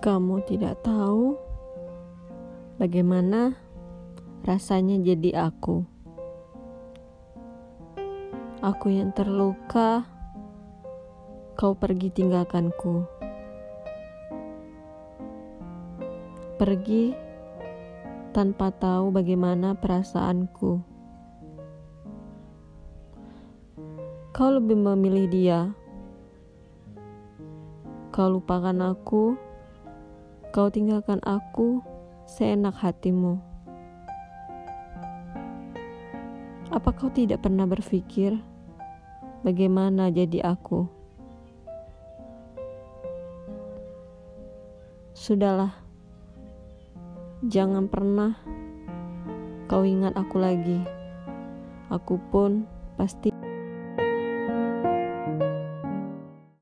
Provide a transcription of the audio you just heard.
Kamu tidak tahu bagaimana rasanya jadi aku. Aku yang terluka, kau pergi tinggalkanku. Pergi tanpa tahu bagaimana perasaanku. Kau lebih memilih dia. Kau lupakan aku Kau tinggalkan aku seenak hatimu. Apa kau tidak pernah berpikir bagaimana jadi aku? Sudahlah, jangan pernah kau ingat aku lagi. Aku pun pasti.